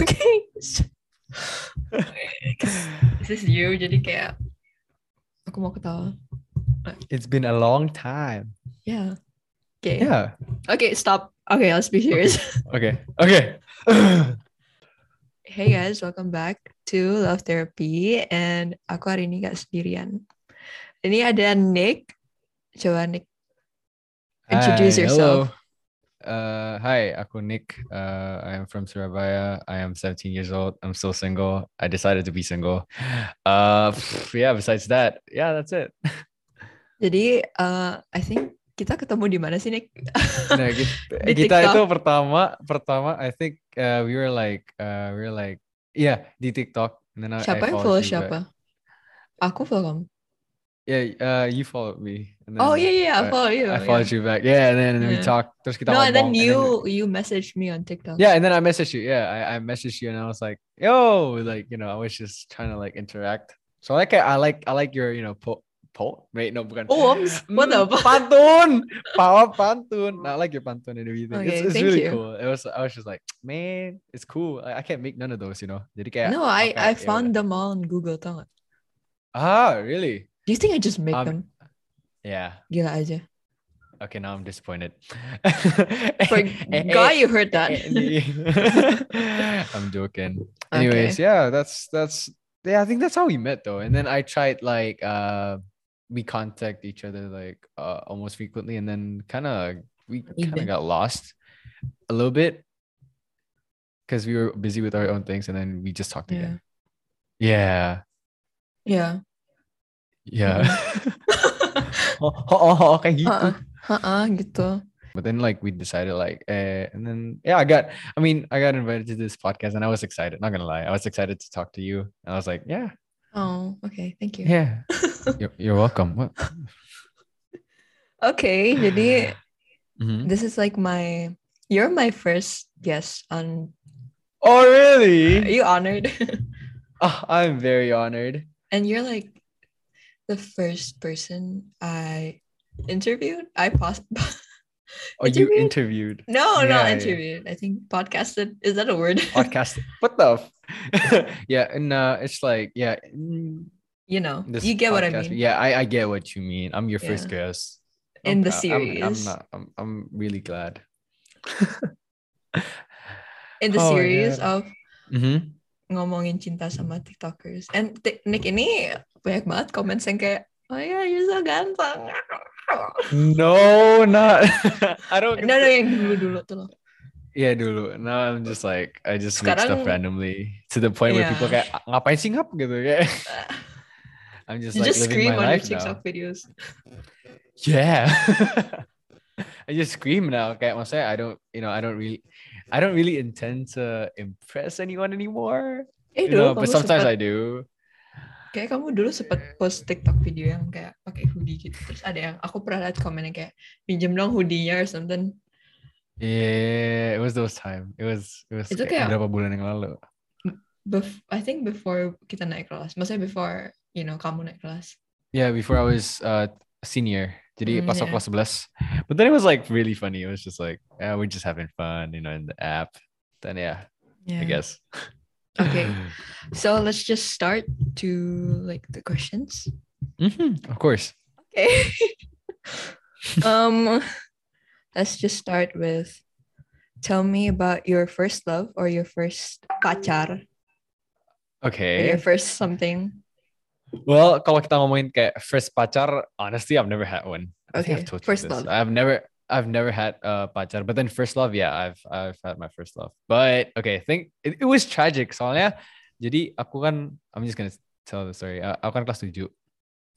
okay. This is you, jadi kayak aku mau ketawa. It's been a long time. Yeah. Okay. Yeah. Okay, stop. Okay, let's be serious. Okay. Okay. hey guys, welcome back to Love Therapy and aku hari ini gak sendirian. Ini ada Nick. Coba Nick introduce Hi, yourself. Hello. Uh, hi, aku Nick. Uh, I am from Surabaya. I am 17 years old. I'm still single. I decided to be single. Uh, yeah. Besides that, yeah, that's it. Jadi, uh, I think kita ketemu di mana sih Nick? Nah, kita, kita itu pertama, pertama. I think uh, we were like, uh, we were like, yeah, di TikTok. And then I, siapa I yang follow siapa? Aku follow kamu. Yeah, uh, you followed me. And Oh yeah, yeah, I I- follow you. I yeah. followed you back. Yeah, and then, and then we Yeah. talked. Terus kita No, and then you you messaged me on TikTok. Yeah, and then I messaged you. Yeah, I, I messaged you and I was like, yo, like, you know, I was just trying to like interact. So like I, I like I like your, you know, po po wait, no, bukan. Poems? What the Mm? Pantun. Power pantun. I like your pantun and everything. Okay, it's it's really you. cool. It was I was just like, man, it's cool. I, I can't make none of those, you know. Jadi kayak No, I I found them all on Google tau gak? Ah, really? Do you think I just make Um, them? Yeah. Gila aja. Okay, now I'm disappointed. For God, you heard that. I'm joking. Anyways, yeah, that's that's yeah, I think that's how we met though. And then I tried like uh we contact each other like uh almost frequently and then kind of we kind of got lost a little bit because we were busy with our own things and then we just talked Yeah. again. Yeah. Yeah. Yeah. oh, oh, oh, oh, kayak gitu. Heeh. Heeh, gitu. But then like we decided like eh, and then yeah, I got I mean I got invited to this podcast and I was excited. Not gonna lie, I was excited to talk to you. And I was like, yeah, Oh, okay. Thank you. yeah, you're, you're welcome. What? Okay, jadi Mhm. this is like my you're my first guest on Oh really? are really? you honored? Oh, I'm very honored. and you're like the first person I interviewed. I pos Oh, you Interviewed? no, Yeah, not yeah. interviewed. I think podcasted. Is that a word? podcast. what the? F- yeah, and uh, it's like yeah. mm, you know, you get what I mean. Yeah, I, I get what you mean. I'm your first guest In the proud- I'm- I'm, series. not. I'm, I'm really glad. In the Oh, series yeah. of Mhm. ngomongin cinta sama TikTokers. And Ti- Nick ini banyak banget comments yang kayak, oh yeah, you're so ganteng. No, not. I don't. No, no, yang dulu-dulu tuh loh. Yeah, dulu. Now I'm just like I just make stuff Sekarang- randomly to the point where people Yeah. kayak ngapain sih ngap gitu kayak. I'm just You like just living scream my on your life TikTok now. videos. Yeah. I just scream now. Kayak maksudnya I don't, you know, I don't really, I don't really intend to impress anyone anymore. Eh You know, dulu but sometimes sempet, I do. Kayak kamu dulu sempet post TikTok video yang kayak pakai hoodie gitu. Terus ada yang aku pernah lihat komen yang kayak pinjem dong hoodie-nya or something. Yeah, it was those time. It was, it was Itu kayak berapa bulan yang lalu. Bef- I think before kita naik kelas. Maksudnya before, you know, kamu naik kelas. Yeah, before I was uh senior. Jadi Mm, pas aku yeah. kelas 11. But then it was like really funny. It was just like, yeah, we're just having fun, you know, in the app. Then yeah, Yeah. I guess. Okay. So let's just start to like the questions. Mhm, Of course. Okay. um, let's just start with tell me about your first love or your first pacar or Okay. your first something. Well, kalau kita ngomongin kayak first pacar, honestly, I've never had one. Okay, I've first this. love. I've never I've never had a pacar, but then first love, yeah, I've I've had my first love. But okay, I think it, it was tragic soalnya. Jadi aku kan I'm just gonna tell the story. Uh, aku kan kelas 7.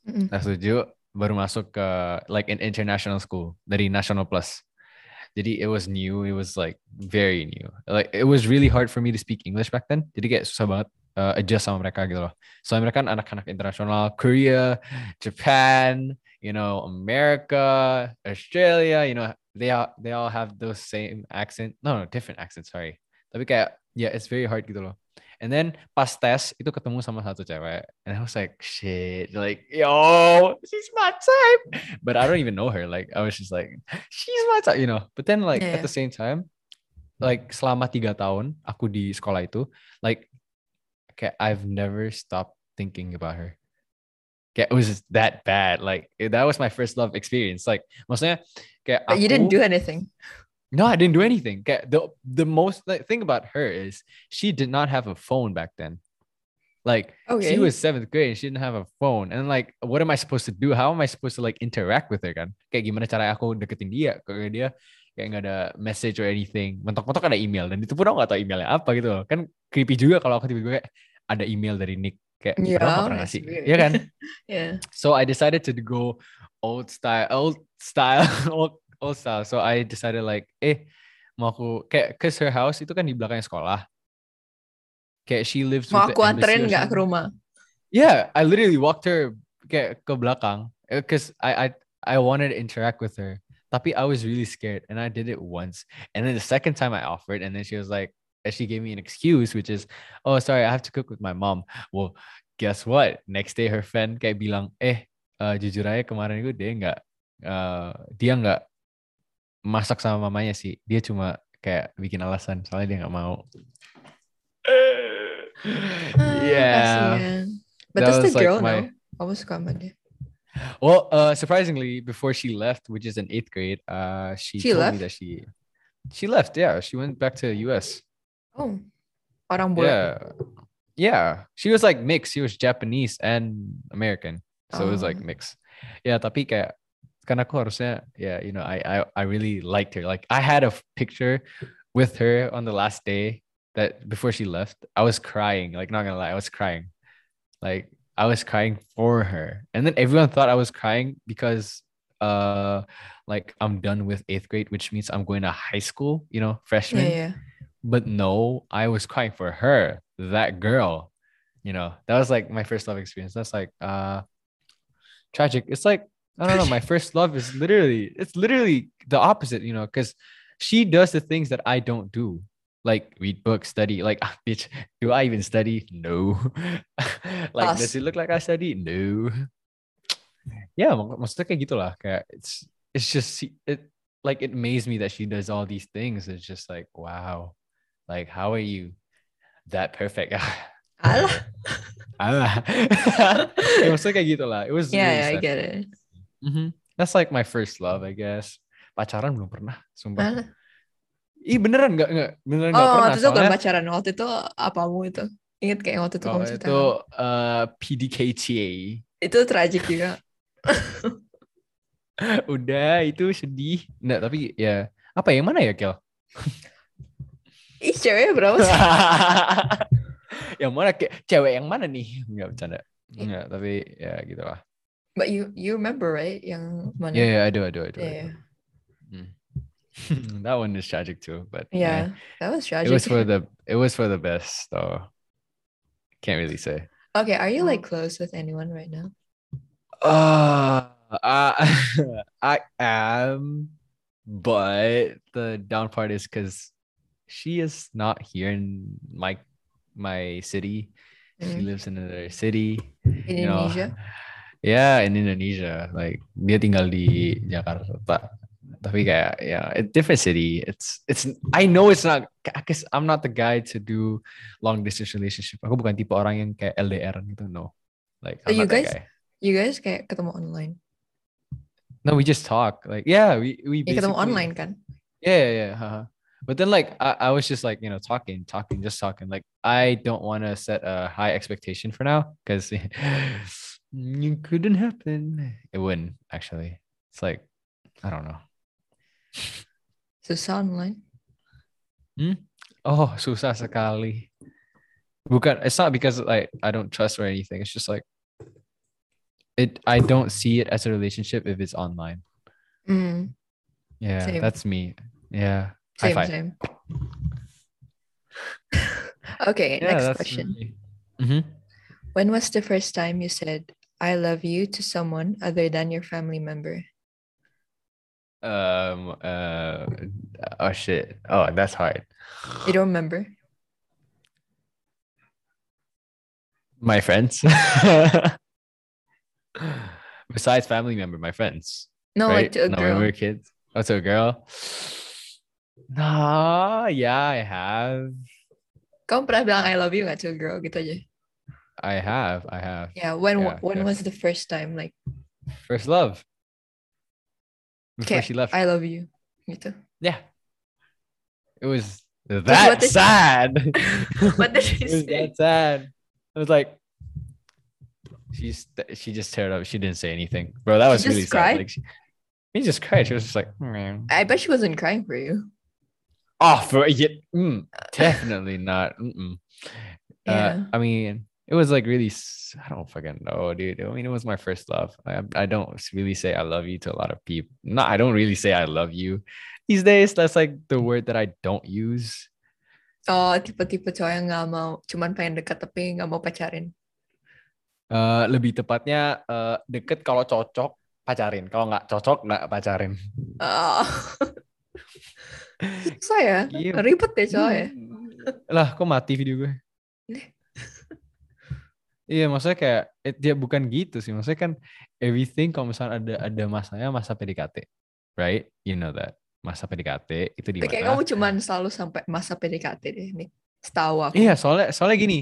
Mm-mm. Kelas 7 baru masuk ke like an international school dari National Plus. Jadi it was new, it was like very new. Like it was really hard for me to speak English back then. Jadi kayak susah banget uh, adjust sama mereka gitu loh. Soalnya mereka kan anak-anak internasional, Korea, Japan, you know, America, Australia, you know, they all they all have those same accent. No, no, different accents, sorry. Tapi kayak yeah, it's very hard gitu loh. And then pas tes itu ketemu sama satu cewek, and I was like, shit, like yo, she's my type. But I don't even know her. Like I was just like, she's my type, you know. But then like Yeah, at the same time, like selama tiga tahun aku di sekolah itu like kayak I've never stopped thinking about her. Kayak it was that bad. Like that was my first love experience. Like maksudnya kayak But you didn't aku- do anything. No, I didn't do anything. Kayak the the most like, thing about her is she did not have a phone back then. Like Okay. she was seventh grade and she didn't have a phone. And like, what am I supposed to do? How am I supposed to like interact with her kan? Kayak gimana cara aku deketin dia? Kayak dia kayak nggak ada message or anything. Mentok-mentok ada email dan itu pun aku nggak tahu emailnya apa gitu loh. Kan creepy juga kalau aku tiba-tiba kayak ada email dari Nick kayak Yeah, nggak pernah that's ngasih. Iya kan? Yeah. So I decided to go old style, old style, old, old style. So I decided like, eh, mau aku kayak, cause her house itu kan di belakang sekolah. Kayak she lives Mau aku anterin nggak ke rumah? Yeah, I literally walked her kayak ke belakang, Uh, cause I I I wanted to interact with her. Tapi I was really scared, and I did it once, and then the second time I offered, and then she was like, she gave me an excuse, which is, oh sorry, I have to cook with my mom. Well, guess what? Next day her friend kayak bilang, eh, uh, jujur aja kemarin itu dia nggak, uh, dia nggak masak sama mamanya sih. Dia cuma kayak bikin alasan, soalnya dia nggak mau. Ah, yeah. But That does the like, girl my- know? Aku suka sama dia. Well, uh, surprisingly, before she left, which is in eighth grade, uh, she, She told left? me that she she left. Yeah, she went back to the U.S. Oh, orang bule. Yeah, yeah. She was like mixed. She was Japanese and American, so it was like Oh. mixed. Yeah, tapi kayak kan aku harusnya, yeah, you know, I I I really liked her. Like I had a picture with her on the last day that before she left, I was crying. Like not gonna lie, I was crying. Like I was crying for her, and then everyone thought I was crying because uh like I'm done with eighth grade, which means I'm going to high school. You know, Yeah, freshman. yeah. But no, I was crying for her, that girl. You know, that was like my first love experience. That's like uh tragic. It's like I don't know, my first love is literally it's literally the opposite, you know, because she does the things that I don't do. Like read books, study. Like, bitch, do I even study? No. like, does it look like I study? No. Yeah, mak- maksudnya kayak gitulah. Kayak it's it's just it like it amazed me that she does all these things. It's just like wow, like how are you that perfect? Alah. Alah. ya, maksudnya kayak gitu lah. It was Yeah, really yeah, I get it. Mhm. That's like my first love, I guess. Pacaran belum pernah, sumpah. Alah. Ih beneran nggak nggak beneran Oh, pernah. waktu itu bukan soalnya- pacaran. Waktu itu apamu itu? Ingat kayak waktu itu Oh, kamu itu cerita. uh, PDKTA. Itu tragic juga. Udah itu sedih. Nggak, tapi ya apa yang mana ya Kel? Ih, ceweknya berapa sih? yang mana kayak cewek yang mana nih? Enggak bercanda. Iya. Enggak, tapi ya gitu lah. But you you remember right yang mana? Yeah, yeah, I do, I do, I do. I Yeah, do. that one is tragic too, but yeah. eh, That was tragic. it tragic. was for the it was for the best though. Can't really say. okay, are you like close with anyone right now? Uh, I, I am, but the down part is because she is not here in my my city. She Mm. lives in another city. you know. Indonesia? Yeah, in Indonesia. Like dia tinggal di Jakarta. Tapi kayak yeah, a different city. It's it's I know it's not because I'm not the guy to do long distance relationship. Aku bukan tipe orang yang kayak LDR gitu. No. Like I'm you guys- guy. You guys kayak ketemu online. No, we just talk. Like, yeah, we we Ya ketemu online kan? Yeah, yeah, yeah. But then, like, I, I was just like, you know, talking, talking, just talking. Like, I don't want to set a high expectation for now because it couldn't happen. It wouldn't actually. It's like, I don't know. Susah online. Oh, susah sekali. Bukan, it's not because like I don't trust or anything. It's just like it. I don't see it as a relationship if it's online. Mm, Yeah, Same. that's me. Yeah. Same, same. okay, Yeah, next question. me. Mhm. When was the first time you said "I love you" to someone other than your family member? Um. Uh. Oh shit. Oh, that's hard. You don't remember? My friends. Besides family member, my friends. No, right? like to a no, when we were kids. Oh, to a girl. Nah, yeah, I have. Kamu pernah bilang I love you nggak to a girl gitu aja? I have. I have. Yeah, when Yeah, when yeah. was the first time like First love. Before Okay, she left. I love you gitu? yeah. It was what that she- sad. What did she it was say? that sad. It was like she's she just teared up. She didn't say anything, bro. That was She just really cried? sad. Like she, he just cried. She was just like, "Hmm." I bet she wasn't crying for you. Oh, for yeah, mm, definitely not. Mm-mm. Yeah. Uh, I mean, it was like really, I don't fucking know, dude. I mean, it was my first love. I I don't really say I love you to a lot of people. No, I don't really say I love you these days. That's like the word that I don't use. Oh, tipe-tipe cowok yang nggak mau, cuman pengen dekat tapi nggak mau pacarin. Eh, lebih tepatnya eh, deket kalau cocok pacarin. Kalau nggak cocok nggak pacarin. Oh. Susah ya? Iya. Ribet deh cowok ya? Lah, kok mati video gue? Iya, maksudnya kayak eh, dia bukan gitu sih. Maksudnya kan everything kalau misalnya ada ada masanya masa PDKT, right? You know that. Masa PDKT itu di Kayak kamu cuman selalu sampai masa PDKT deh nih. Setahu aku. Iya, soalnya soalnya gini.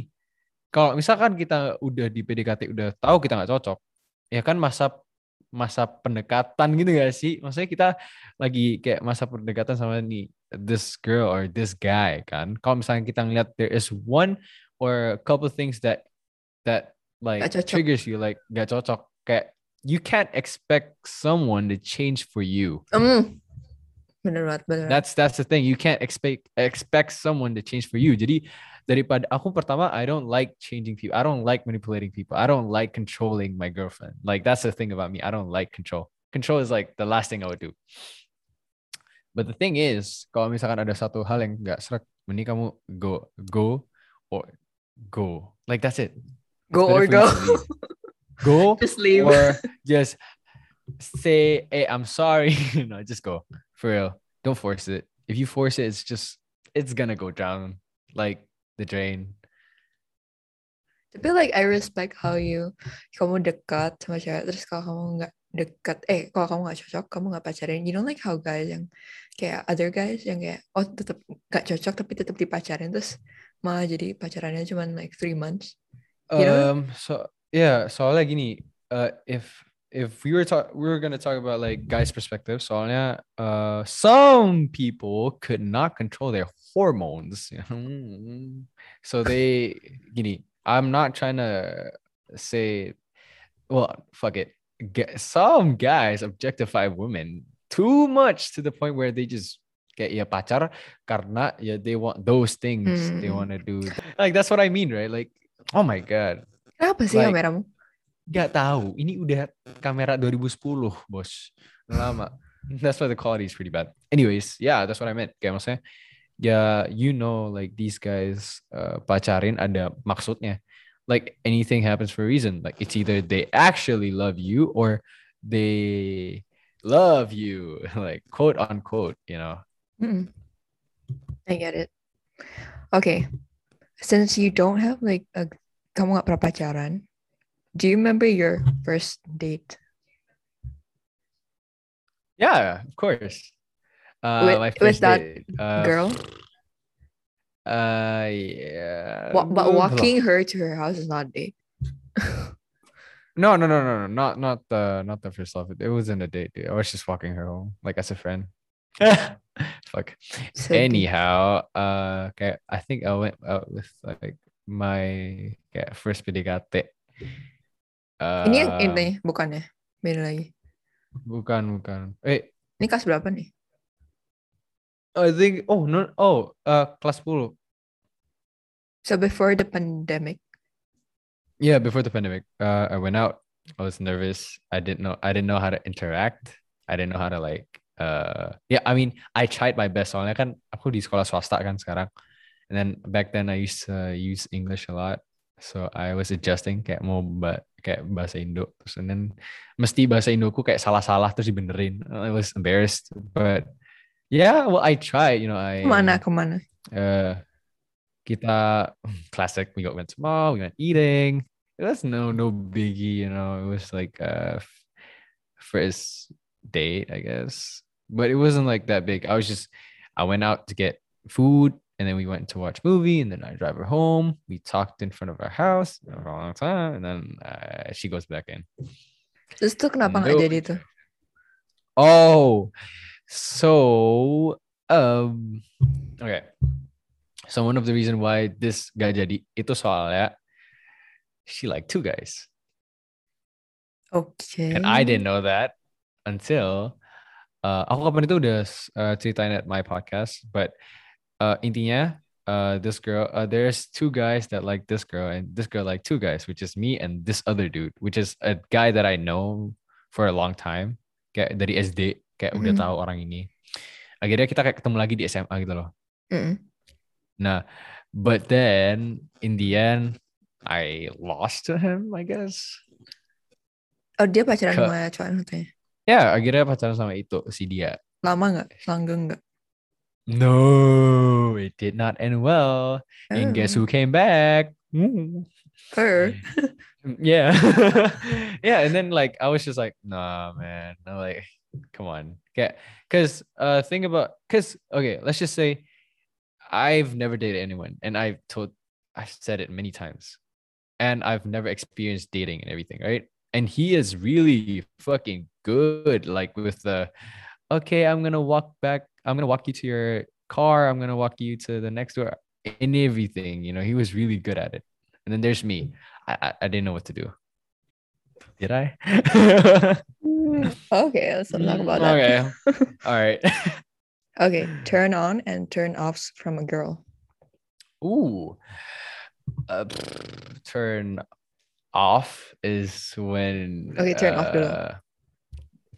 Kalau misalkan kita udah di PDKT udah tahu kita nggak cocok, ya kan masa masa pendekatan gitu gak sih? Maksudnya kita lagi kayak masa pendekatan sama nih this girl or this guy kan. Kalau misalnya kita ngeliat there is one or a couple things that that like triggers you like gak cocok kayak you can't expect someone to change for you. Hmm. Bener banget, bener. That's that's the thing. You can't expect expect someone to change for you. Jadi daripada aku pertama I don't like changing people. I don't like manipulating people. I don't like controlling my girlfriend. Like that's the thing about me. I don't like control. Control is like the last thing I would do. But the thing is, kalau misalkan ada satu hal yang nggak serak, mending kamu go go or go. Like that's it. Go or go. Go Just leave. or just say, "Hey, I'm sorry." no, just go for real. Don't force it. If you force it, it's just it's gonna go down like the drain. Tapi like I respect how you kamu dekat sama cewek terus kalau kamu nggak dekat eh kalau kamu nggak cocok kamu nggak pacarin you don't like how guys yang kayak other guys yang kayak oh tetap nggak cocok tapi tetap dipacarin terus malah jadi pacarannya cuman like three months You know? Um. So yeah. Soalnya gini. Uh. If if we were talk, we were gonna talk about like guys' perspective. Soalnya uh, some people could not control their hormones. so they gini. I'm not trying to say. Well, fuck it. Get, some guys objectify women too much to the point where they just get ya pacar karena ya they want those things they Hmm. want to do. Like that's what I mean, right? Like oh my god. kenapa sih Like- Gak tahu. Ini udah kamera 2010, bos. Lama. That's why the quality is pretty bad. Anyways, yeah, that's what I meant. Kayak maksudnya, ya you know, like these guys uh, pacarin ada maksudnya. Like anything happens for a reason. Like it's either they actually love you or they love you, like quote unquote, you know. Mm-mm. I get it okay since you don't have like a kamu nggak pernah pacaran do you remember your first date Yeah, of course. Uh, With- my with first that date, uh, girl Uh, yeah. Wa- but blah, blah. walking her to her house is not a date No, no, no, no, no, not not the not the first love. It wasn't a date. Dude. I was just walking her home, like as a friend. Fuck. So deep. Anyhow, uh, okay, I think I went out with like my kayak first PDKT. Uh, Ini yang ini bukannya beda lagi. bukan bukan. Eh, Ini kelas berapa nih? I think oh no oh uh kelas 10. So before the pandemic. Yeah, before the pandemic, uh, I went out. I was nervous. I didn't know. I didn't know how to interact. I didn't know how to like. Uh, yeah. I mean, I tried my best. Soalnya kan aku di sekolah swasta kan sekarang. And then back then I used to use English a lot. So I was adjusting kayak mau ba kayak bahasa Indo. Terus and then mesti bahasa Indoku kayak salah-salah terus dibenerin. I was embarrassed. But yeah, well I tried. You know, I Kemana kemana? uh kita classic we got went to mall we went eating it was no no biggie you know it was like uh first date i guess but it wasn't like that big i was just I went out to get food and then we went to watch movie and then I drive her home. We talked in front of our house for a long time and then uh, she goes back in. Terus tuh kenapa nggak No. jadi tuh? Oh, so um, okay. So one of the reason why this guy jadi itu soalnya she like two guys, Okay. and I didn't know that until uh, aku kapan itu udah uh, ceritain at my podcast, but uh, intinya uh, this girl, uh, there's two guys that like this girl, and this girl like two guys, which is me and this other dude, which is a guy that I know for a long time, kayak dari SD, kayak udah Mhm. tahu orang ini. Akhirnya kita kayak ketemu lagi di SMA gitu loh. Mm-mm. Nah, but then in the end, I lost to him, I guess. Oh dia pacaran Ke- sama cowok katanya. Ya, akhirnya pacaran sama itu si dia. Lama nggak? Langgeng nggak? No, it did not end well. And guess Oh. who came back? Mm. Her. Yeah. yeah. And then like I was just like, nah, man. I'm like, come on. Okay. Cause uh think about cause okay, let's just say I've never dated anyone and I've told I've said it many times. And I've never experienced dating and everything, right? And he is really fucking good, like with the okay, I'm gonna walk back, I'm gonna walk you to your car, I'm gonna walk you to the next door, in everything, you know, he was really good at it. And then there's me. I, I, I didn't know what to do. Did I? Okay, let's not talk about that. okay. All right. Okay, turn on and turn offs from a girl. Ooh. Uh, turn off is when. Okay, turn off uh,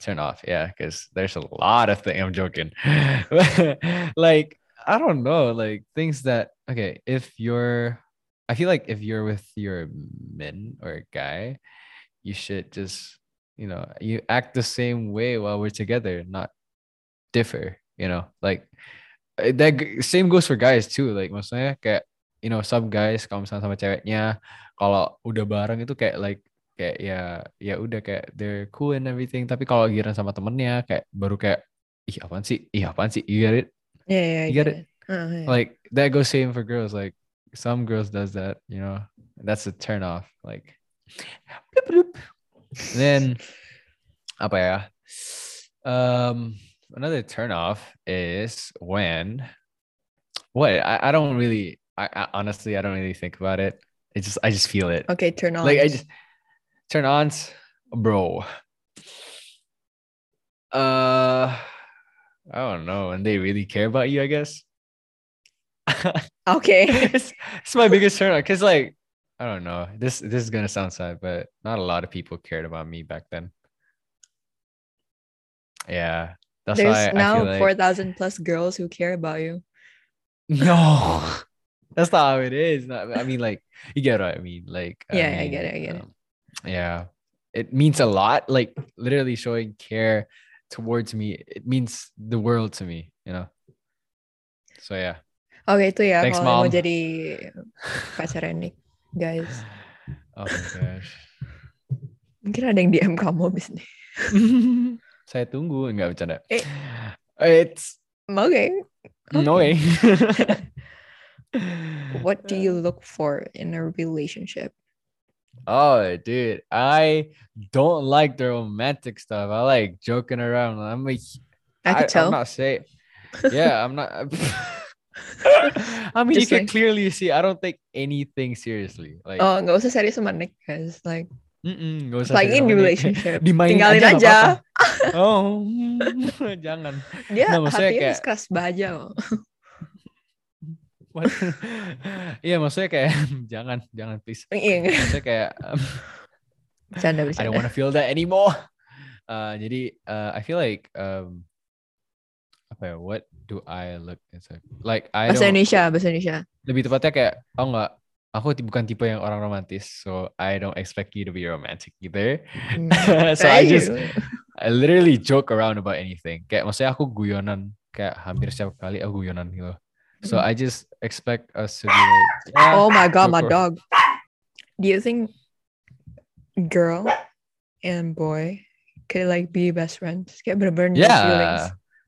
Turn off, yeah, because there's a lot of things. I'm joking. like I don't know, like things that okay. If you're, I feel like if you're with your men or a guy, you should just you know you act the same way while we're together, not differ. You know, like eh, that same goes for guys too. Like maksudnya kayak you know some guys kalau misalnya sama ceweknya kalau udah bareng itu kayak like kayak ya ya udah kayak they're cool and everything. Tapi kalau giliran sama temennya kayak baru kayak ih apaan sih? Ih apaan sih? You get it? Yeah, yeah, You get, get it. Uh, yeah. like that goes same for girls. Like some girls does that you know? That's a turn off like bloop, bloop. then apa ya? Um another turn off is when what? I, I don't really I, I honestly I don't really think about it. It just I just feel it. Okay, turn on. like I just turn ons, bro. Uh, I don't know, and they really care about you. I guess okay. it's, it's my biggest turn on because, like, I don't know. This this is gonna sound sad, but not a lot of people cared about me back then. Yeah, that's There's why I now like four thousand plus girls who care about you. no, that's not how it is. Not, I mean, like, you get what I mean. Like, Yeah, I get it, I get it. Yeah, it means a lot. Like, literally showing care towards me, it means the world to me. You know. So yeah. Oke itu ya Thanks, kalau mau Mom. jadi pacarnya Nick, guys. Oh my gosh. Mungkin ada yang DM kamu abis nih. Saya tunggu nggak bercanda. Eh. It's Oke. no way. What do you look for in a relationship? Oh, dude, I don't like the romantic stuff. I like joking around. I'm like, I could tell. I'm not saying. Yeah, I'm not. I mean, Just you can like- clearly see I don't take anything seriously. Like, Oh, nggak usah serius sama Nick, guys. Like, mm-mm, nggak usah like in dia. relationship. Dimainin Tinggalin aja. apa-apa. Oh, jangan. Dia maksudnya hatinya kayak- keras baja loh. What? Iya, maksudnya kayak jangan, jangan please. Iya, Maksudnya kayak um, bercanda I don't bercanda. want to feel that anymore. Uh, jadi uh, I feel like um, apa ya? What do I look into? Like I Bahasa. Indonesia, bahasa Indonesia. Lebih tepatnya kayak, oh nggak, aku bukan tipe yang orang romantis, so I don't expect you to be romantic either. Hmm. so I just, gitu. I literally joke around about anything. Kayak maksudnya aku guyonan, kayak hampir setiap kali aku guyonan gitu. So Mhm. I just expect us to be like, yeah, Oh my god, my dog. Do you think girl and boy could like be best friends? Kayak bener-bener no feelings.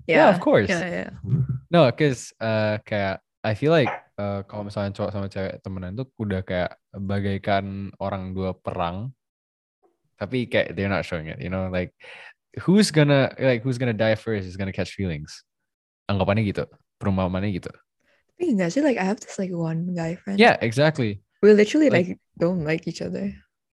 yeah, Yeah, of course. Yeah, yeah. No, cause uh, kayak I feel like uh, kalau misalnya cowok sama cewek temenan tuh udah kayak bagaikan orang dua perang, tapi kayak they're not showing it, you know, like who's gonna like who's gonna die first is gonna catch feelings. Anggapannya gitu, perumpamannya gitu. Tapi enggak sih, like I have this like one guy friend. Yeah, exactly. We literally Like- like, don't like each other.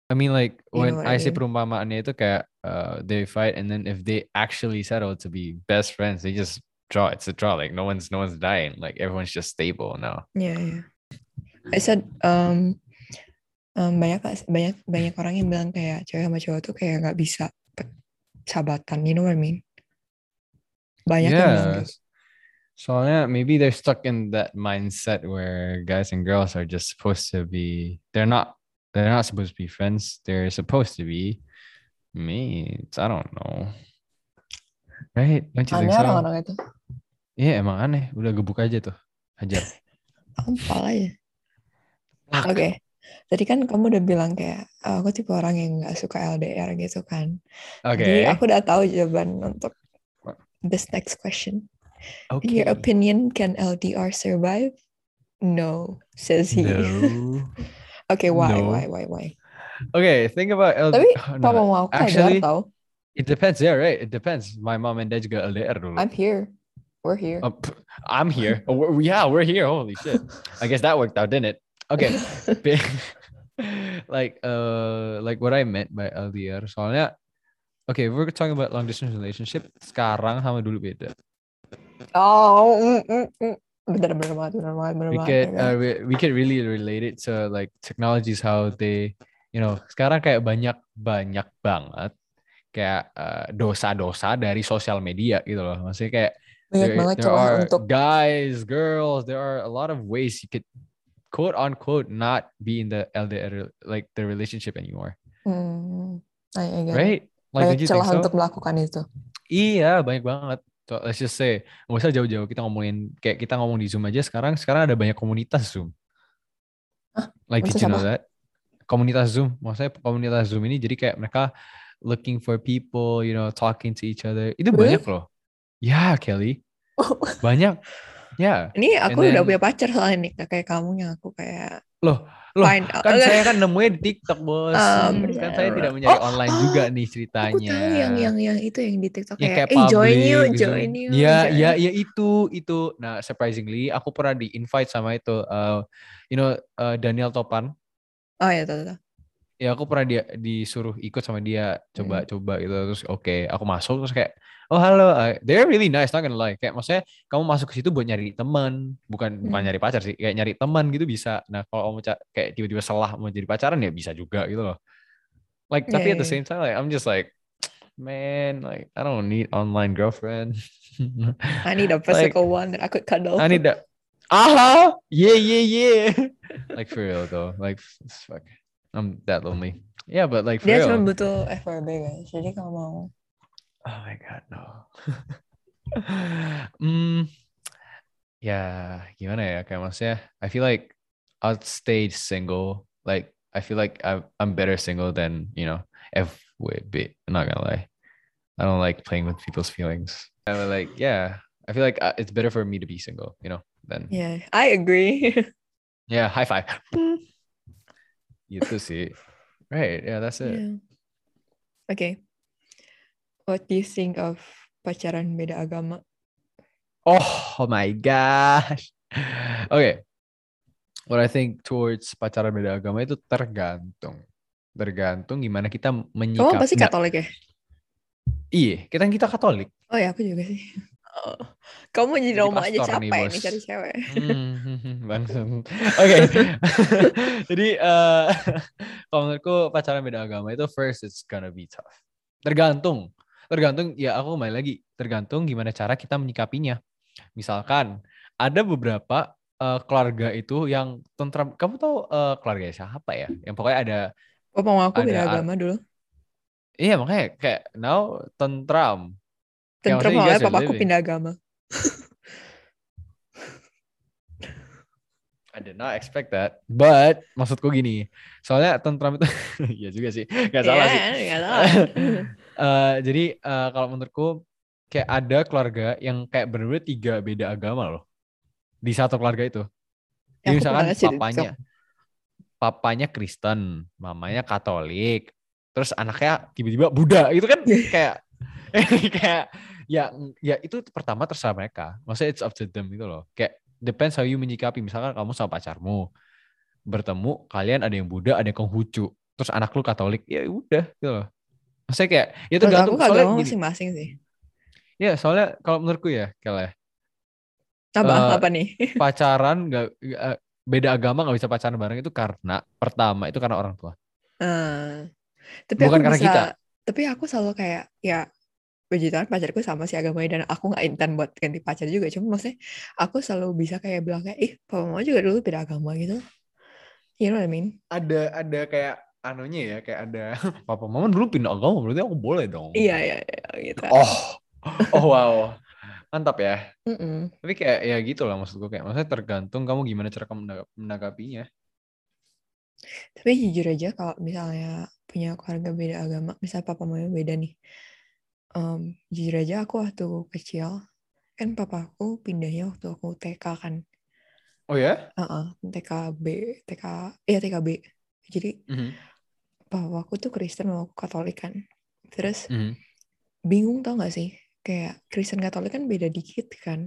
I mean, like You when I say mean? perumpamaannya itu kayak uh, they fight and then if they actually settle to be best friends, they just draw. It's a draw. Like no one's no one's dying. Like everyone's just stable now. Yeah, yeah. I said um, um banyak banyak banyak orang yang bilang kayak cewek sama cowok tuh kayak nggak bisa sahabatan. You know what I mean? Banyak yang bilang gitu. Soalnya maybe they're stuck in that mindset where guys and girls are just supposed to be they're not they're not supposed to be friends. They're supposed to be mates. I don't know. Right? Don't you think Aneh so? orang-orang itu. Iya emang aneh. Udah gebuk aja tuh. Hajar. Aja. Plak. Oke. Tadi kan kamu udah bilang kayak "Oh, aku tipe orang yang nggak suka LDR gitu kan. Oke. Jadi aku udah tahu jawaban untuk this next question. In Oke. your opinion, can LDR survive? No, says he. No. okay, why, No. why, why, why? Okay, think about LDR. Tapi Oh, no. mau Actually- tau. It depends. Yeah, right. It depends. My mom and dad juga LDR dulu. I'm here. We're here. Uh, I'm here. We're- yeah, we're here. Holy shit. I guess that worked out, didn't it? Okay. Like uh like what I meant by LDR. Soalnya okay, we're talking about long distance relationship, sekarang sama dulu beda. Oh, mm, mm, mm. bener bener banget, bener banget, bener We banget. could ya kan? uh, we, we could really relate it to like technologies how they you know sekarang kayak banyak banyak banget kayak uh, dosa-dosa dari sosial media gitu loh. Maksudnya kayak Banyak there, banget there are untuk guys, girls, there are a lot of ways you could quote unquote not be in the LDR like the relationship anymore. hmm, I, I get. Right? Like banyak celah so? untuk melakukan itu. Iya, banyak banget. So, let's just say, nggak usah jauh-jauh kita ngomongin kayak kita ngomong di Zoom aja sekarang sekarang ada banyak komunitas Zoom. Hah? Like did you know that? Komunitas Zoom, maksudnya komunitas Zoom ini jadi kayak mereka looking for people, you know, talking to each other. Itu Really? banyak loh. Ya, Kelly. Banyak. Ya. Ini aku And udah then- punya pacar soalnya nih, kayak kamu yang aku kayak Loh, find out. kan saya kan nemunya di TikTok, Bos. Hmm, kan saya tidak mencari Oh, online oh, juga nih ceritanya. Aku tahu yang yang yang itu yang di TikTok ya kayak, kayak eh join public you, gitu. join you. Iya, join iya, you." iya itu, itu. Nah, surprisingly, aku pernah di invite sama itu, uh, you know, uh, Daniel Topan. Oh ya, tahu tahu. Ya, aku pernah dia disuruh ikut sama dia, coba-coba gitu. Terus oke, aku masuk terus kayak, oh halo, uh, they're really nice, not gonna lie. Kayak maksudnya kamu masuk ke situ buat nyari teman, bukan bukan Hmm. nyari pacar sih, kayak nyari teman gitu bisa. Nah, kalau kamu kayak tiba-tiba selah mau jadi pacaran ya bisa juga gitu loh. Like, tapi Yeah, at the yeah, same time, like I'm just like, man, like I don't need online girlfriend. I need a physical one that I could cuddle. I need that. Aha! Yeah, yeah, yeah. like for real though. Like fuck. I'm that lonely. Yeah, but like for Dia real. cuma butuh FWB guys. Jadi kalau mau Oh my god, no. Hmm. Ya, gimana ya? Kayak maksudnya, I feel like I'll stay single. Like I feel like I'm I'm better single than you know FWB. I'm not gonna lie. I don't like playing with people's feelings. I would like, yeah. I feel like uh, it's better for me to be single, you know, than Yeah, I agree. Yeah, high five. Gitu sih. Right, yeah, that's it. yeah. Okay. What do you think of pacaran beda agama? Oh, my gosh. Okay. What I think towards pacaran beda agama itu tergantung. Tergantung gimana kita menyikap. Kamu pasti Nggak, Katolik ya? Iya, kita kita Katolik. Oh ya, aku juga sih. Oh. Kamu jadi Jadi Roma aja nih, capek bos. nih cari cewek. Hmm, Bangsat. Oke. Jadi eh kalau menurutku pacaran beda agama itu first it's gonna be tough. Tergantung. Tergantung ya aku kembali lagi, tergantung gimana cara kita menyikapinya. Misalkan ada beberapa eh, keluarga itu yang tentram. Kamu tahu eh, keluarga siapa ya? Yang pokoknya ada Oh, mau aku beda agama dulu. iya makanya kayak now tentram. Mau guys are papaku living. pindah agama. I did not expect that. But maksudku gini, soalnya tentram itu ya juga sih, nggak salah sih. Iya, nggak salah. Eh, jadi eh, kalau menurutku kayak ada keluarga yang kayak bener-bener tiga beda agama loh di satu keluarga itu. Jadi Ya, misalkan sih papanya papanya Kristen, mamanya Katolik, terus anaknya tiba-tiba Buddha gitu kan kayak kayak ya ya itu pertama terserah mereka. Maksudnya it's up to them gitu loh. Kayak depends how you menyikapi. Misalkan kamu sama pacarmu bertemu, kalian ada yang Buddha, ada yang Konghucu, terus anak lu Katolik, ya udah gitu loh. Maksudnya kayak ya itu gantung soalnya masing-masing sih. Ya, soalnya kalau menurutku ya, kayak Apa? Eh, apa nih? pacaran nggak eh, beda agama nggak bisa pacaran bareng itu karena pertama itu karena orang tua. Eh, tapi Bukan karena bisa, kita. Tapi aku selalu kayak ya puji Tuhan pacarku sama sih agamanya dan aku nggak intent buat ganti pacar juga. Cuma maksudnya aku selalu bisa kayak bilang kayak ih papa mama juga dulu beda agama gitu. You know what I mean? Ada ada kayak anunya ya, kayak ada papa mama dulu pindah agama berarti aku boleh dong. Iya iya iya gitu. Oh, oh wow, mantap ya. Mm-mm. Tapi kayak ya gitu lah maksudku kayak maksudnya tergantung kamu gimana cara kamu menanggapinya. Tapi jujur aja kalau misalnya punya keluarga beda agama, misal papa mamanya beda nih. Em, jujur aja aku waktu kecil kan papaku pindahnya waktu aku TK kan. Oh ya? Heeh, TKB, TK, iya TKB. Jadi Mhm, papaku tuh Kristen mau Katolik kan. Terus mhm. bingung tau gak sih? Kayak Kristen Katolik kan beda dikit kan.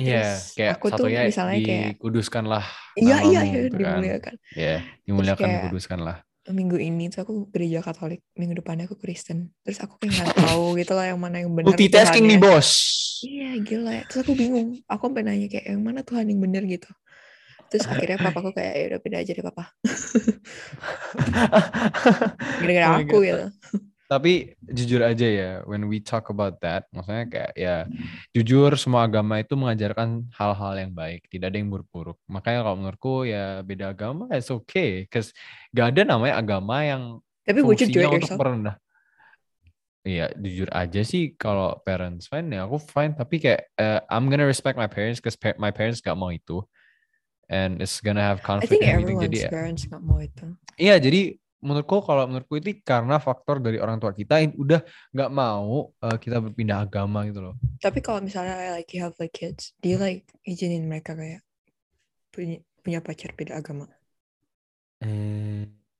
Iya, Terus kayak aku tuh misalnya kayak dikuduskanlah iya iya iya gitu kan. dimuliakan. Ya, dimuliakan dikuduskanlah. Minggu ini tuh aku gereja Katolik, minggu depannya aku Kristen. Terus aku kayak nggak tahu gitu lah yang mana yang benar. Multitasking nih, Tuhannya. Bos. Iya gila. Terus aku bingung. Aku sampai nanya kayak yang mana Tuhan yang benar gitu. Terus akhirnya papaku kayak ya udah beda aja deh papa. Gara-gara Oh aku God. gitu. Tapi jujur aja ya, when we talk about that, maksudnya kayak ya jujur semua agama itu mengajarkan hal-hal yang baik, tidak ada yang buruk-buruk. Makanya kalau menurutku ya beda agama it's okay, cause gak ada namanya agama yang Tapi fungsinya untuk yourself? merendah. Iya, jujur aja sih kalau parents fine ya aku fine, tapi kayak eh, I'm gonna respect my parents cause pa- my parents gak mau itu. And it's gonna have I conflict think and everything. everyone's Jadi ya, parents nggak mau itu. Iya, jadi menurutku kalau menurutku itu karena faktor dari orang tua kita yang udah nggak mau eh, kita berpindah agama gitu loh. Tapi kalau misalnya like you have like kids, do you like izinin mereka kayak punya punya pacar beda agama?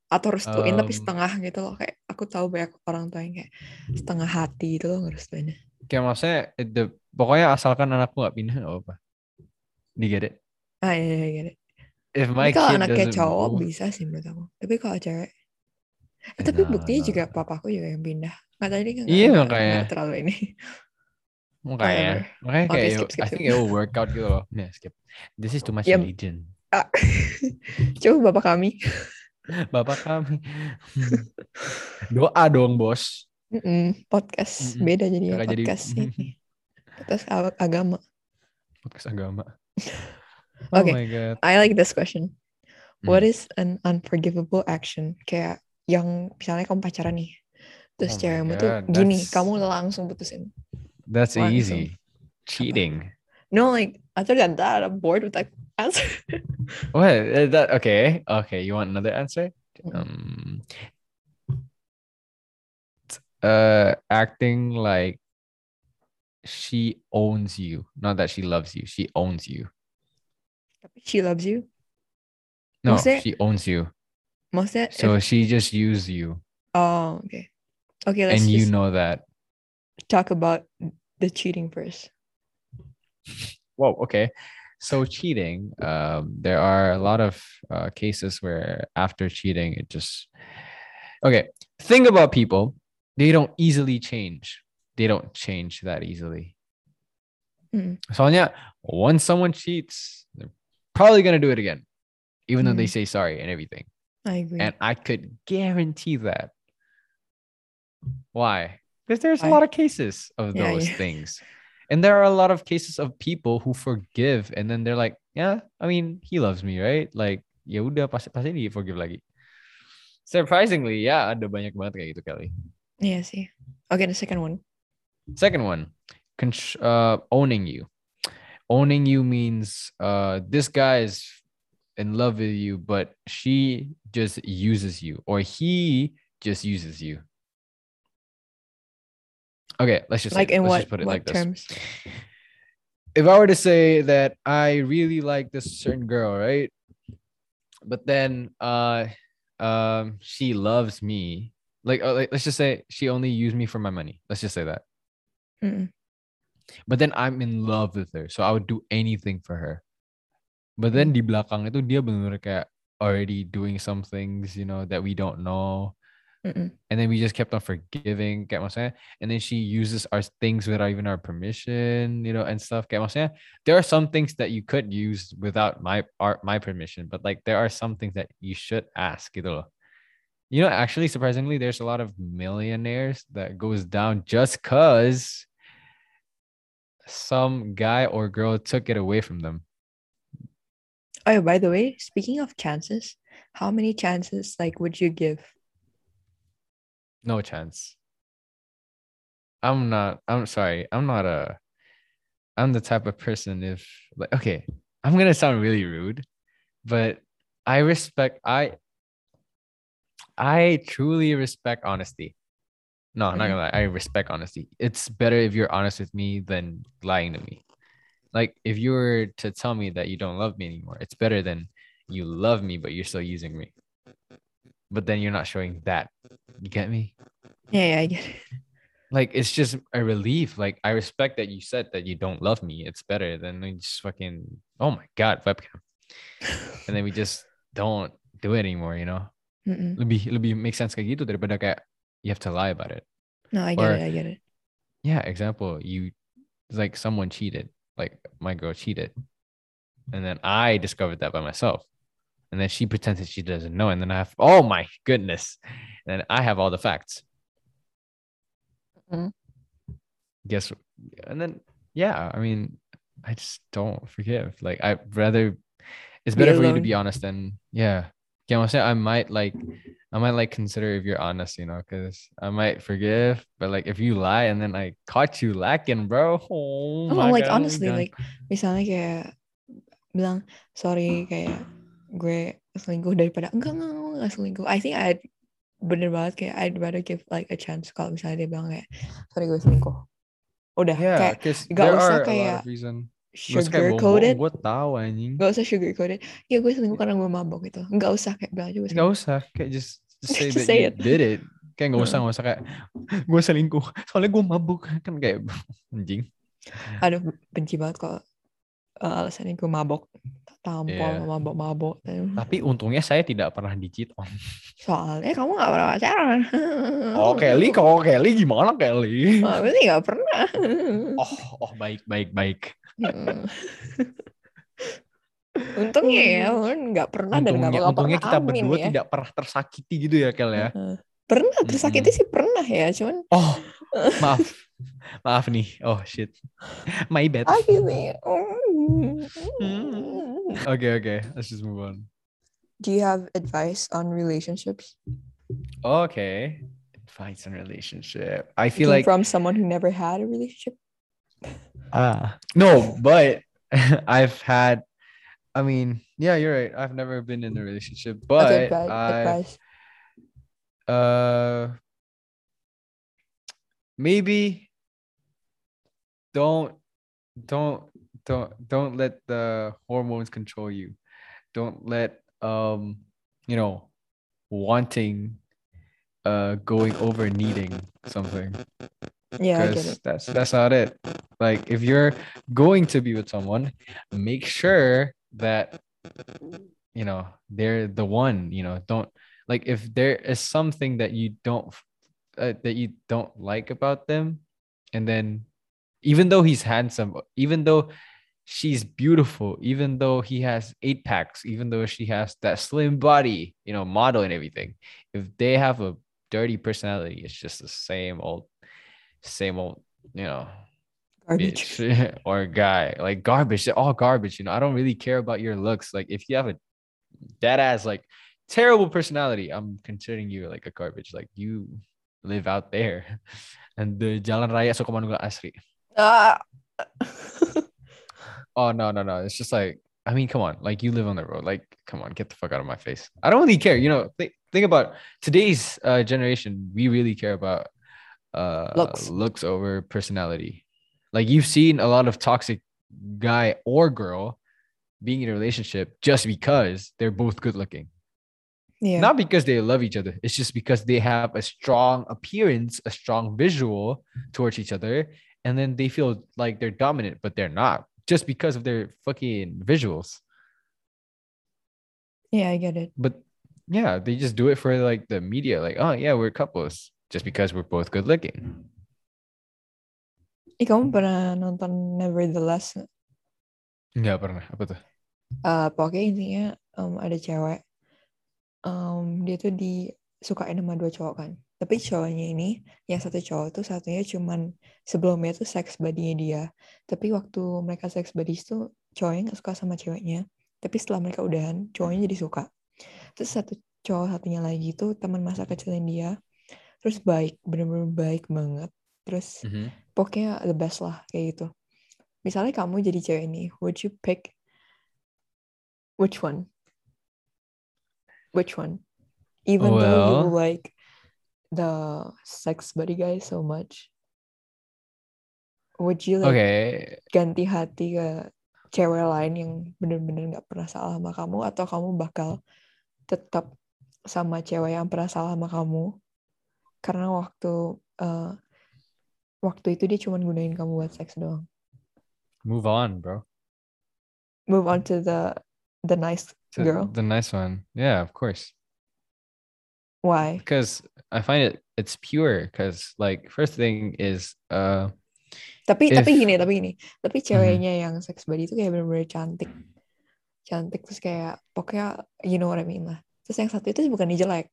Atau restuin tapi Em. setengah gitu loh kayak aku tahu banyak orang tua yang kayak setengah hati gitu loh ngerestuinnya. Kayak maksudnya it the, pokoknya asalkan anakku nggak pindah nggak apa-apa. You get it? Ah iya iya iya. If my Tapi kalau anaknya cowok move, bisa sih menurut aku. Tapi kalau cewek, eh, tapi Nah, buktinya nah. juga papaku juga yang pindah. Nggak tadi kan Iya, nggak- makanya. nggak terlalu ini. makanya, makanya kayak skip, skip, I skip. think it will work out gitu loh. Nih, skip. This is too much Ya. religion. Ah. Coba bapak kami. Bapak kami. Doa dong, bos. Mm-mm, podcast Mm-mm. beda jadi ya Kakak jadi- podcast ini. Podcast ag- agama. Podcast agama. Oh Oke. my god. I like this question. What Hmm. is an unforgivable action? Kayak yang misalnya kamu pacaran nih, terus Oh cewekmu tuh gini, that's- kamu langsung putusin. That's Langsung. easy. Cheating. No, like other than that, I'm bored with that answer. What? Uh, That okay? Okay. You want another answer? Mm. Um. Uh, acting like she owns you. Not that she loves you. She owns you. She loves you. No, Maksudnya- she owns you. So if- she just used you, oh, okay. Okay, let's and you know that. talk about the cheating first. Whoa. Okay. So cheating. Um, there are a lot of uh, cases where after cheating, it just okay. Think about people. They don't easily change. They don't change that easily. Mm. Soalnya, once someone cheats, they're probably gonna do it again, even though they Mm. say sorry and everything. I agree. And I could guarantee that. Why? Because there's a lot of cases of Yeah, those yeah. things. And there are a lot of cases of people who forgive and then they're like, yeah, I mean, he loves me, right? Like, ya udah pasti pasti di forgive lagi. Surprisingly, ya ada banyak banget kayak gitu kali. yeah, see. Okay, the second one. Second one, uh, owning you. Owning you means uh, this guy is in love with you, but she just uses you, or he just uses you. Okay, let's just Like say, in let's what, just put it what like this. terms? if I were to say that I really like this certain girl, right? But then uh um she loves me. Like, uh, like let's just say she only used me for my money. Let's just say that. Mm-mm. But then I'm in love with her. So I would do anything for her. But then hmm. di belakang itu dia benar kayak already doing some things, you know, that we don't know. Mm-mm. And then we just kept on forgiving, kayak maksudnya. And then she uses our things without even our permission, you know, and stuff. Kayak maksudnya, there are some things that you could use without my our, my permission, but like there are some things that you should ask, gitu loh. You know, actually, surprisingly, there's a lot of millionaires that goes down just cause some guy or girl took it away from them. Oh, by the way, speaking of chances, how many chances like would you give? No chance. I'm not, I'm sorry. I'm not a, I'm the type of person if, like, okay, I'm going to sound really rude, but I respect, I, I truly respect honesty. No, I'm not Mhm. gonna lie. I respect honesty. It's better if you're honest with me than lying to me. Like if you were to tell me that you don't love me anymore, it's better than you love me, but you're still using me. But then you're not showing that. You get me? Yeah, yeah, I get it. Like it's just a relief. Like I respect that you said that you don't love me. It's better than we just fucking oh my god, webcam. And then we just don't do it anymore, you know? Mm-mm. Lebih lebih make sense kayak gitu daripada kayak you have to lie about it. No, I get Or- it. I get it. yeah example you it's like someone cheated like my girl cheated. And then i discovered that by myself. And then she pretends that she doesn't know. And then i have oh my goodness. And then i have all the facts. Mhm. guess and then yeah i mean i just don't forgive. Like i'd rather it's Be better for you to be honest than yeah yeah I'm saying I might like I might like consider if you're honest, you know, because I might forgive, but like if you lie and then I caught you lacking, bro. Oh, Oh, my like God, honestly, like misalnya kayak bilang sorry kayak gue selingkuh daripada enggak enggak enggak, enggak selingkuh. I think I'd bener banget kayak I'd rather give like a chance kalau misalnya dia bilang kayak sorry gue selingkuh. Udah yeah, kayak there usah are a lot kayak reason. Gak sugar coated. Gue tahu anjing. Gak usah sugar coated. Ya gue selingkuh karena gue mabok gitu. Enggak usah kayak bilang aja gue Gak usah kayak just, just say Just that say you it. did it. Kayak gak usah Heeh. gak usah kayak gue selingkuh soalnya gue mabuk kan kayak anjing. Aduh benci banget kalau uh, alasannya gue mabok. Tampol Iya. mabok-mabok. Tapi untungnya saya tidak pernah di cheat on. Soalnya kamu gak pernah pacaran. Oh Kelly, kalau Kelly gimana Kelly? Oh, berarti gak pernah. Oh, oh baik baik baik. Untungnya ya, Lun, nggak pernah dan nggak Untungnya, bakal untungnya pernah. kita berdua ya. tidak pernah tersakiti gitu ya Kel ya. Pernah tersakiti sih pernah ya, cuman Oh, maaf. maaf nih. Oh shit. My bad. Oke sakit nih. Hmm. oke, let's just move on. Do you have advice on relationships? Okay. Advice on relationship. I feel like from someone who never had a relationship. Ah no, but I've had. I mean, yeah, you're right. I've never been in a relationship, That's but advi- I advice. uh maybe don't don't don't don't let the hormones control you don't let um you know wanting uh going over needing something Yeah, I get it. that's that's not it like if you're going to be with someone make sure that you know they're the one you know don't like if there is something that you don't uh, that you don't like about them and then even though he's handsome even though she's beautiful even though he has eight packs even though she has that slim body you know model and everything if they have a dirty personality it's just the same old same old you know Garbage. bitch or guy. Like garbage they're all garbage you know? I don't really care about your looks. Like if you have a dead ass like terrible personality i'm considering you like a garbage. Like you live out there. And the jalan raya Sukomanunggal asri Ah. oh no no no. It's just like i mean come on. Like you live on the road. Like come on. Get the fuck out of my face. I don't really care you know? Think, think about today's uh, generation. We really care about uh Looks. looks over personality. Like you've seen a lot of toxic guy or girl being in a relationship just because they're both good looking. Yeah. Not because they love each other. It's just because they have a strong appearance, a strong visual towards each other, and then they feel like they're dominant, but they're not. Just because of their fucking visuals. yeah, I get it. But yeah, they just do it for like the media, like, oh yeah, we're couples just because we're both good looking. Eh, kamu pernah nonton Nevertheless nggak? Enggak pernah. Apa tuh? Eh, pokoknya intinya em, ada cewek em, dia tuh disukain sama dua cowok kan tapi cowoknya ini yang satu cowok tuh satunya cuman sebelumnya tuh seks buddy-nya dia tapi waktu mereka seks buddies tuh cowoknya nggak suka sama ceweknya tapi setelah mereka udahan cowoknya jadi suka terus satu cowok satunya lagi tuh teman masa kecilnya dia terus baik bener-bener baik banget. Terus pokoknya the best lah kayak gitu. Misalnya kamu jadi cewek ini would you pick which one? Which one? Even though you Well- like the sex buddy guy so much would you like Oke, ganti hati ke cewek lain yang bener-bener nggak pernah salah sama kamu? Atau kamu bakal tetap sama cewek yang pernah salah sama kamu karena waktu eh, waktu itu dia cuma gunain kamu buat seks doang move on, bro. move on to the the nice To girl The nice one. Yeah, of course. why Because I find it it's pure. Because like first thing is uh tapi tapi If- gini tapi gini tapi ceweknya yang sex buddy itu kayak bener-bener cantik cantik terus kayak pokoknya you know what I mean lah terus yang satu itu bukan jelek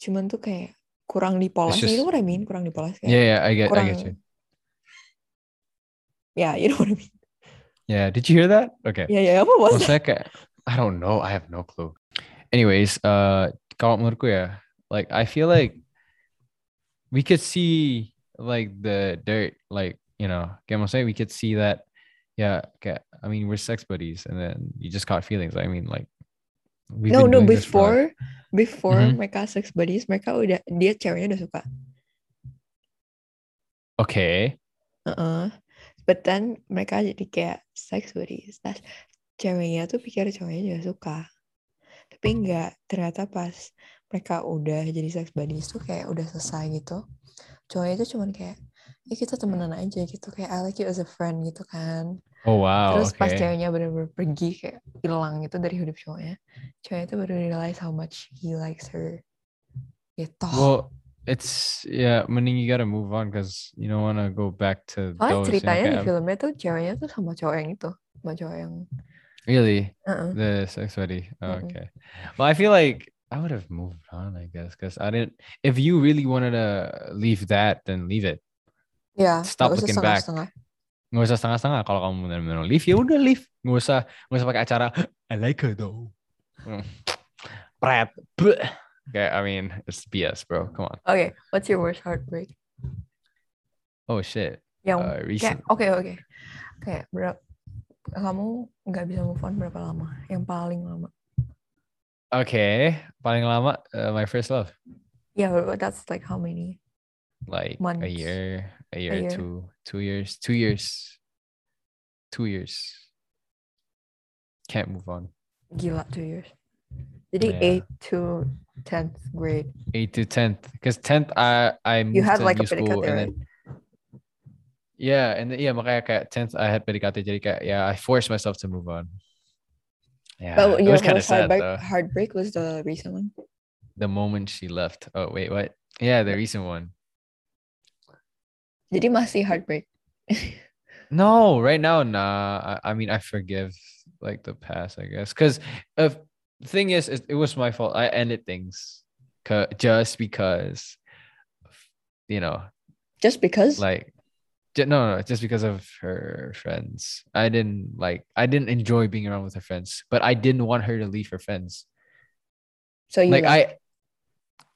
cuman tuh kayak kurang dipoles just- you know what I mean kurang dipoles kayak yeah, yeah, I get I get you. ya you know what I mean Yeah, did you hear that? Okay. Yeah, yeah. apa was kayak I don't know, I have no clue. Anyways, uh kalau menurutku ya, like I feel like we could see like the dirt, like you know, kayak maksudnya we could see that yeah, kayak I mean we're sex buddies and then you just caught feelings. I mean like we've no no before before Mhm. mereka sex buddies mereka udah dia ceweknya udah suka okay. Heeh. But then mereka jadi kayak sex buddies. Nah, ceweknya tuh pikir cowoknya juga suka. Tapi enggak, ternyata pas mereka udah jadi sex buddies tuh kayak udah selesai gitu. Cowoknya tuh cuman kayak, ya kita temenan aja gitu. Kayak I like you as a friend gitu kan. Oh wow, Terus pas okay. ceweknya bener-bener pergi kayak hilang gitu dari hidup cowoknya. Cowoknya tuh baru realize how much he likes her. Gitu. Well, it's yeah, mending you gotta move on because you don't wanna go back to Soalnya those. ceritanya di kayak- filmnya tuh ceweknya tuh sama cowok yang itu. Sama cowok yang... really Heeh. the sex buddy. Oh, okay. Well, I feel like I would have moved on, I guess, because I didn't. If you really wanted to leave that, then leave it. Ya, Stop looking back. setengah-setengah. Nggak usah setengah-setengah. Kalau kamu benar-benar leave, ya udah leave. Nggak usah, nggak usah pakai acara. I like her though. Hmm. Bleh. Okay, I mean it's BS, bro. Come on. Oke, what's your worst heartbreak? Oh shit. Yang Uh, recent. oke oke, kayak berapa? Kamu nggak bisa move on berapa lama? Yang paling lama? Okay, paling lama uh, my first love. Yeah, but that's like how many? like a Months. year, a year, year. two, two years, two years, two years. Can't move on. Gila, two years. Jadi Yeah. eight to tenth grade. Eight to tenth, because tenth I I You had like a school PDKT, and then yeah, and then, yeah, makanya kayak tenth I had PDKT jadi kayak yeah I forced myself to move on. Yeah, But it your was kind of sad heartbreak, though. heartbreak was the recent one. The moment she left. Oh wait, what? Yeah, the recent one. Jadi masih heartbreak. No, right now, nah. I, I mean, I forgive like the past, I guess. Because if uh, the thing is, it, it was my fault. I ended things just because, you know, Just because? like, ju- no, no, just because of her friends. I didn't like, I didn't enjoy being around with her friends, but I didn't want her to leave her friends. so you like, left.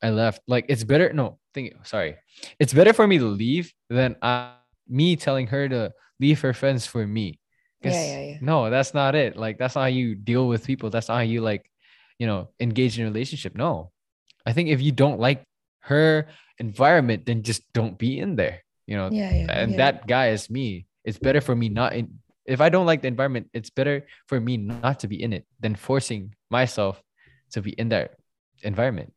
I, I left. Like, it's better. No, think. Sorry, it's better for me to leave than uh, me telling her to leave her friends for me. Yeah, yeah, yeah. No, that's not it. Like that's not how you deal with people. That's not how you like, you know, engage in a relationship. No. I think if you don't like her environment, then just don't be in there. You know, Yeah, yeah. and yeah. that guy is me. It's better for me not in. If I don't like the environment, it's better for me not to be in it than forcing myself to be in that environment.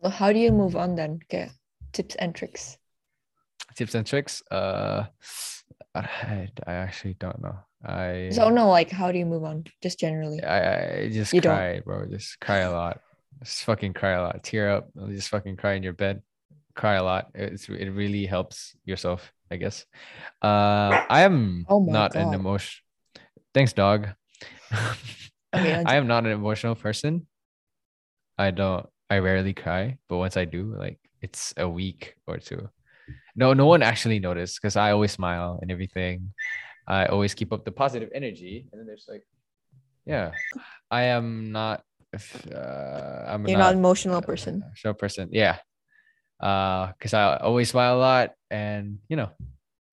Well, how do you move on then? Okay, tips and tricks. Tips and tricks. Uh, I, I actually don't know. I So no, like how do you move on? Just generally. I, I just You don't. cry, bro. Just cry a lot. Just fucking cry a lot. Tear up. Just fucking cry in your bed. Cry a lot. It's it really helps yourself, I guess. Uh, I am Oh not an God. emotion. Thanks, dog. Okay, I am not an emotional person. I don't. I rarely cry, but once I do, like it's a week or two. No, no one actually noticed because I always smile and everything. I always keep up the positive energy, and then there's like, yeah, I am not. if, Uh, I'm You're not not an emotional person. a show person. Yeah, uh, because I always smile a lot, and you know,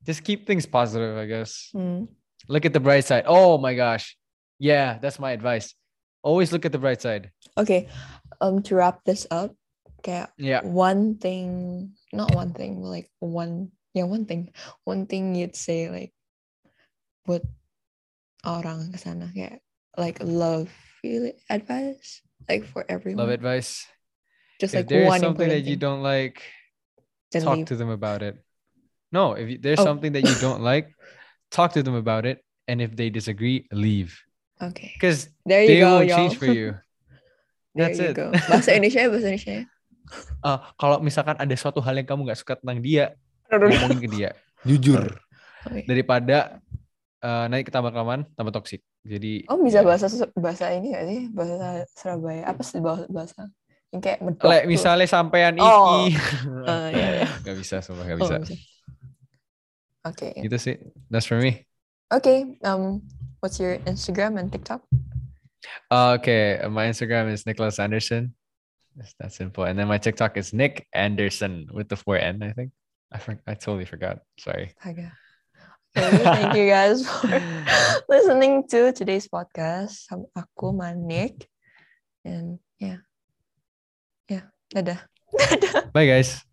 just keep things positive. I guess Hmm. look at the bright side. Oh my gosh, yeah, that's my advice. Always look at the bright side. Okay. Um, to wrap this up, okay, Yeah. one thing, not one thing, but like one, yeah, one thing, one thing you'd say like, buat orang kesana kayak like love really advice like for everyone. Love advice. Just if like there's one something that you don't like, then talk leave. to them about it. No, if you, there's Oh. something that you don't like, talk to them about it. And if they disagree, leave. Okay. Because There you they go, won't y'all. change for you. That's you it. go. Bahasa Indonesia, bahasa Indonesia. Uh, kalau misalkan ada suatu hal yang kamu nggak suka tentang dia, ngomongin ke dia. Jujur. Oke. Daripada uh, naik ke tambah kelamaan, tambah toksik. Jadi Oh bisa ya. bahasa bahasa ini gak sih bahasa Surabaya apa sih bahasa bahasa yang kayak medok Lek tuh. misalnya sampean Oh. iki. Ah, iya, iya. Gak bisa, sumpah gak Oh, bisa. bisa. Oke Gitu sih. That's for me. oke um what's your Instagram and TikTok Uh, okay, my Instagram is Nicholas Anderson. It's that simple. And then my TikTok is Nick Anderson with the four N, I think. I for- I totally forgot. Sorry. Okay, thank you guys for listening to today's podcast sama aku Manik and yeah yeah dadah dadah Bye guys.